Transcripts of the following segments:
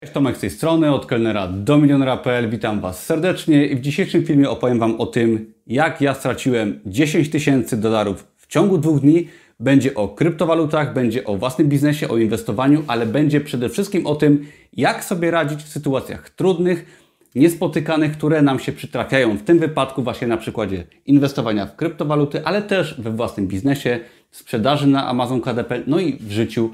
Cześć, Tomek z tej strony, od kelnera do milionera.pl. Witam Was serdecznie i w dzisiejszym filmie opowiem Wam o tym, jak ja straciłem 10 tysięcy dolarów w ciągu dwóch dni. Będzie o kryptowalutach, będzie o własnym biznesie, o inwestowaniu, ale będzie przede wszystkim o tym, jak sobie radzić w sytuacjach trudnych, niespotykanych, które nam się przytrafiają. W tym wypadku właśnie na przykładzie inwestowania w kryptowaluty, ale też we własnym biznesie, sprzedaży na Amazon KDP, no i w życiu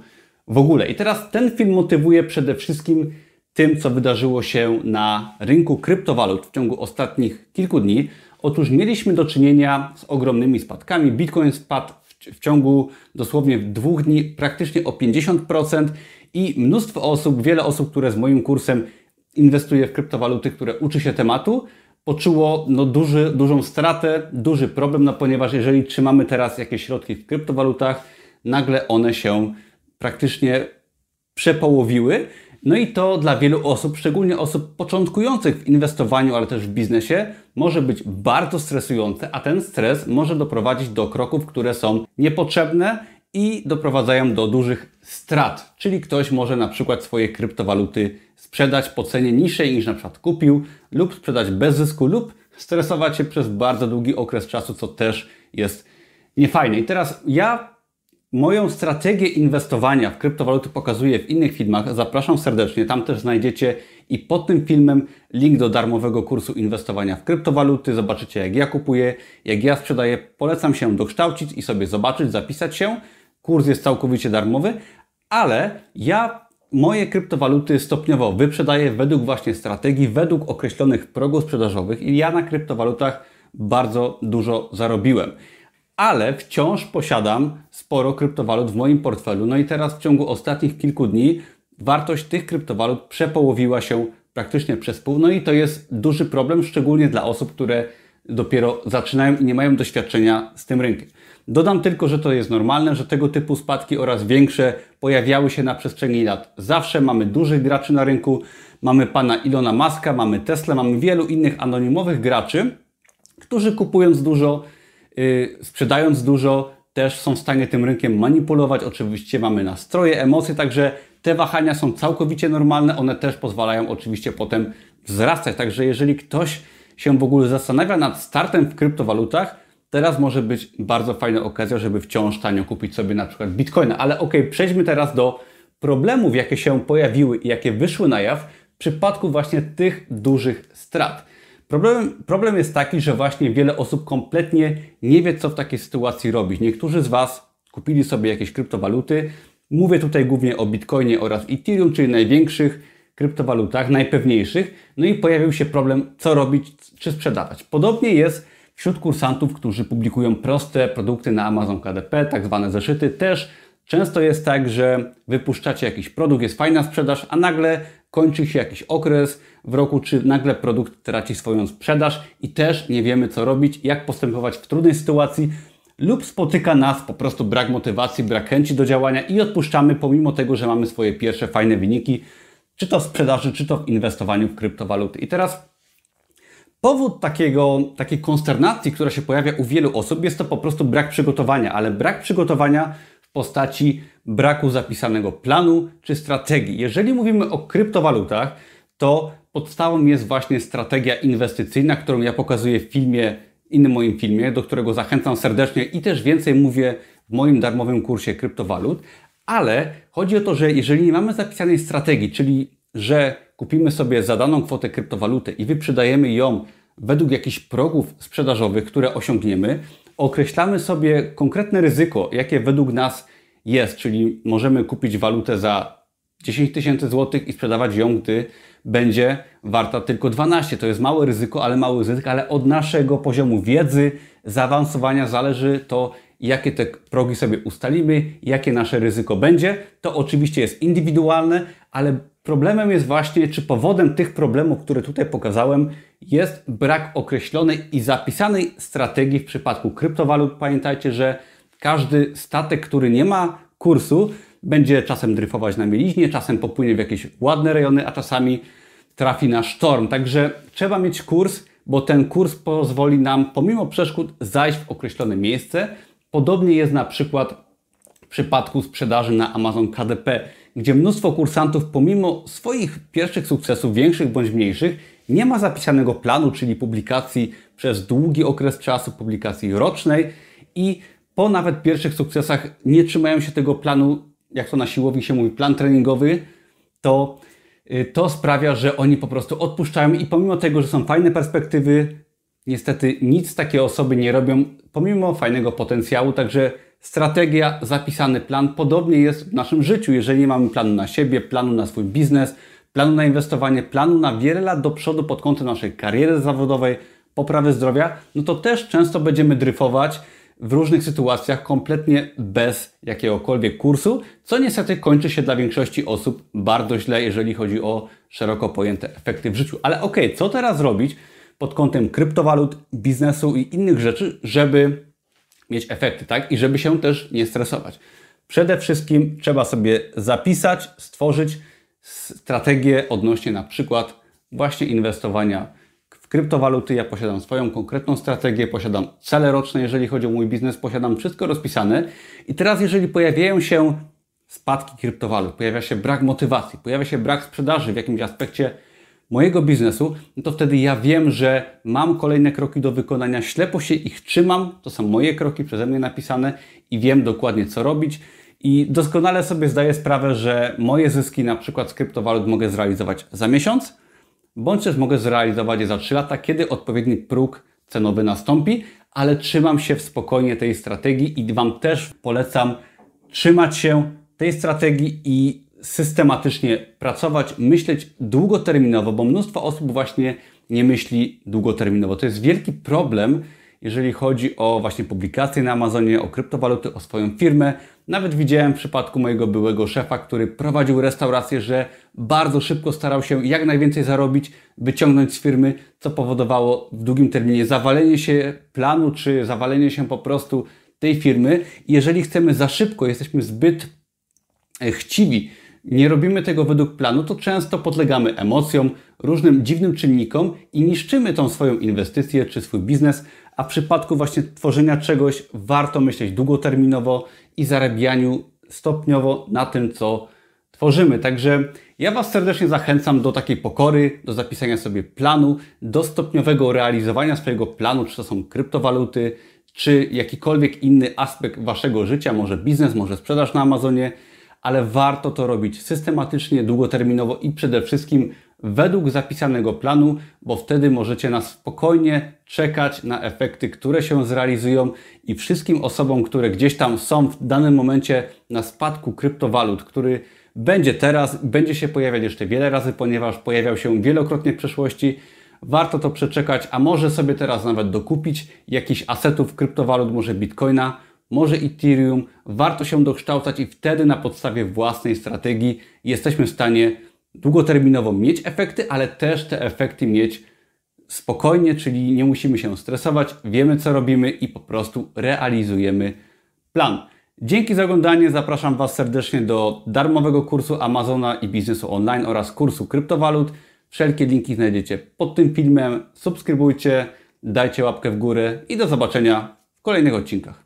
w ogóle. I teraz ten film motywuje przede wszystkim tym, co wydarzyło się na rynku kryptowalut w ciągu ostatnich kilku dni. Otóż mieliśmy do czynienia z ogromnymi spadkami. Bitcoin spadł w ciągu dosłownie dwóch dni praktycznie o 50% i mnóstwo osób, wiele osób, które z moim kursem inwestuje w kryptowaluty, które uczy się tematu, poczuło no, duży, dużą stratę, duży problem, no, ponieważ jeżeli trzymamy teraz jakieś środki w kryptowalutach, nagle one się praktycznie przepołowiły. No i to dla wielu osób, szczególnie osób początkujących w inwestowaniu, ale też w biznesie, może być bardzo stresujące, a ten stres może doprowadzić do kroków, które są niepotrzebne i doprowadzają do dużych strat. Czyli ktoś może na przykład swoje kryptowaluty sprzedać po cenie niższej niż na przykład kupił, lub sprzedać bez zysku, lub stresować się przez bardzo długi okres czasu, co też jest niefajne. I teraz ja Moją strategię inwestowania w kryptowaluty pokazuję w innych filmach. Zapraszam serdecznie. Tam też znajdziecie i pod tym filmem link do darmowego kursu inwestowania w kryptowaluty. Zobaczycie, jak ja kupuję, jak ja sprzedaję. Polecam się dokształcić i sobie zobaczyć, zapisać się. Kurs jest całkowicie darmowy, ale ja moje kryptowaluty stopniowo wyprzedaję według właśnie strategii, według określonych progów sprzedażowych i ja na kryptowalutach bardzo dużo zarobiłem ale wciąż posiadam sporo kryptowalut w moim portfelu. No i teraz w ciągu ostatnich kilku dni wartość tych kryptowalut przepołowiła się praktycznie przez pół. No i to jest duży problem, szczególnie dla osób, które dopiero zaczynają i nie mają doświadczenia z tym rynkiem. Dodam tylko, że to jest normalne, że tego typu spadki oraz większe pojawiały się na przestrzeni lat. Zawsze mamy dużych graczy na rynku, mamy pana Ilona Maska, mamy Tesla, mamy wielu innych anonimowych graczy, którzy kupując dużo sprzedając dużo, też są w stanie tym rynkiem manipulować. Oczywiście mamy nastroje, emocje, także te wahania są całkowicie normalne. One też pozwalają oczywiście potem wzrastać. Także jeżeli ktoś się w ogóle zastanawia nad startem w kryptowalutach, teraz może być bardzo fajna okazja, żeby wciąż tanio kupić sobie na przykład bitcoina. Ale ok, przejdźmy teraz do problemów, jakie się pojawiły i jakie wyszły na jaw w przypadku właśnie tych dużych strat. Problem, problem jest taki, że właśnie wiele osób kompletnie nie wie, co w takiej sytuacji robić. Niektórzy z Was kupili sobie jakieś kryptowaluty. Mówię tutaj głównie o Bitcoinie oraz Ethereum, czyli największych kryptowalutach, najpewniejszych. No i pojawił się problem, co robić, czy sprzedawać. Podobnie jest wśród kursantów, którzy publikują proste produkty na Amazon KDP, tak zwane zeszyty. Też często jest tak, że wypuszczacie jakiś produkt, jest fajna sprzedaż, a nagle kończy się jakiś okres w roku, czy nagle produkt traci swoją sprzedaż i też nie wiemy co robić, jak postępować w trudnej sytuacji lub spotyka nas po prostu brak motywacji, brak chęci do działania i odpuszczamy pomimo tego, że mamy swoje pierwsze fajne wyniki, czy to w sprzedaży, czy to w inwestowaniu w kryptowaluty. I teraz powód takiego, takiej konsternacji, która się pojawia u wielu osób, jest to po prostu brak przygotowania, ale brak przygotowania w postaci braku zapisanego planu czy strategii. Jeżeli mówimy o kryptowalutach, to podstawą jest właśnie strategia inwestycyjna, którą ja pokazuję w filmie, innym moim filmie, do którego zachęcam serdecznie i też więcej mówię w moim darmowym kursie kryptowalut. Ale chodzi o to, że jeżeli nie mamy zapisanej strategii, czyli że kupimy sobie za daną kwotę kryptowalutę i wyprzedajemy ją według jakichś progów sprzedażowych, które osiągniemy, określamy sobie konkretne ryzyko, jakie według nas jest, czyli możemy kupić walutę za 10 tysięcy złotych i sprzedawać ją, gdy będzie warta tylko 12. To jest małe ryzyko, ale mały ryzyko, ale od naszego poziomu wiedzy, zaawansowania zależy to, jakie te progi sobie ustalimy, jakie nasze ryzyko będzie. To oczywiście jest indywidualne, ale problemem jest właśnie, czy powodem tych problemów, które tutaj pokazałem, jest brak określonej i zapisanej strategii w przypadku kryptowalut. Pamiętajcie, że każdy statek, który nie ma kursu, będzie czasem dryfować na mieliźnie, czasem popłynie w jakieś ładne rejony, a czasami trafi na sztorm. Także trzeba mieć kurs, bo ten kurs pozwoli nam pomimo przeszkód zajść w określone miejsce. Podobnie jest na przykład w przypadku sprzedaży na Amazon KDP. gdzie mnóstwo kursantów, pomimo swoich pierwszych sukcesów, większych bądź mniejszych, nie ma zapisanego planu, czyli publikacji przez długi okres czasu, publikacji rocznej i po nawet pierwszych sukcesach nie trzymają się tego planu, jak to na siłowni się mówi, plan treningowy, to y, to sprawia, że oni po prostu odpuszczają i pomimo tego, że są fajne perspektywy, niestety nic takie osoby nie robią, pomimo fajnego potencjału, także strategia, zapisany plan, podobnie jest w naszym życiu. Jeżeli nie mamy planu na siebie, planu na swój biznes, planu na inwestowanie, planu na wiele lat do przodu pod kątem naszej kariery zawodowej, poprawy zdrowia, no to też często będziemy dryfować w różnych sytuacjach kompletnie bez jakiegokolwiek kursu, co niestety kończy się dla większości osób bardzo źle, jeżeli chodzi o szeroko pojęte efekty w życiu. Ale okej, okay, co teraz robić pod kątem kryptowalut, biznesu i innych rzeczy, żeby mieć efekty, tak? I żeby się też nie stresować. Przede wszystkim trzeba sobie zapisać, stworzyć strategię odnośnie na przykład właśnie inwestowania kryptowaluty. Ja posiadam swoją konkretną strategię, posiadam cele roczne, jeżeli chodzi o mój biznes, posiadam wszystko rozpisane. I teraz, jeżeli pojawiają się spadki kryptowalut, pojawia się brak motywacji, pojawia się brak sprzedaży w jakimś aspekcie mojego biznesu, no to wtedy ja wiem, że mam kolejne kroki do wykonania, ślepo się ich trzymam, to są moje kroki przeze mnie napisane i wiem dokładnie co robić. I doskonale sobie zdaję sprawę, że moje zyski na przykład z kryptowalut mogę zrealizować za miesiąc, bądź też mogę zrealizować je za 3 lata, kiedy odpowiedni próg cenowy nastąpi, ale trzymam się w spokojnie tej strategii i Wam też polecam trzymać się tej strategii i systematycznie pracować, myśleć długoterminowo, bo mnóstwo osób właśnie nie myśli długoterminowo. To jest wielki problem, jeżeli chodzi o właśnie publikacje na Amazonie, o kryptowaluty, o swoją firmę. Nawet widziałem w przypadku mojego byłego szefa, który prowadził restaurację, że bardzo szybko starał się jak najwięcej zarobić, wyciągnąć z firmy, co powodowało w długim terminie zawalenie się planu, czy zawalenie się po prostu tej firmy. jeżeli chcemy za szybko, jesteśmy zbyt e, chciwi, nie robimy tego według planu, to często podlegamy emocjom, różnym dziwnym czynnikom i niszczymy tą swoją inwestycję czy swój biznes, a w przypadku właśnie tworzenia czegoś warto myśleć długoterminowo i zarabianiu stopniowo na tym, co tworzymy. Także ja Was serdecznie zachęcam do takiej pokory, do zapisania sobie planu, do stopniowego realizowania swojego planu, czy to są kryptowaluty, czy jakikolwiek inny aspekt Waszego życia, może biznes, może sprzedaż na Amazonie ale warto to robić systematycznie, długoterminowo i przede wszystkim według zapisanego planu, bo wtedy możecie na spokojnie czekać na efekty, które się zrealizują i wszystkim osobom, które gdzieś tam są w danym momencie na spadku kryptowalut, który będzie teraz, będzie się pojawiać jeszcze wiele razy, ponieważ pojawiał się wielokrotnie w przeszłości. Warto to przeczekać, a może sobie teraz nawet dokupić jakichś asetów kryptowalut, może bitcoina, może Ethereum, warto się dokształcać i wtedy na podstawie własnej strategii jesteśmy w stanie długoterminowo mieć efekty, ale też te efekty mieć spokojnie, czyli nie musimy się stresować, wiemy co robimy i po prostu realizujemy plan. Dzięki za oglądanie, zapraszam Was serdecznie do darmowego kursu Amazona i biznesu online oraz kursu kryptowalut. Wszelkie linki znajdziecie pod tym filmem. Subskrybujcie, dajcie łapkę w górę i do zobaczenia w kolejnych odcinkach.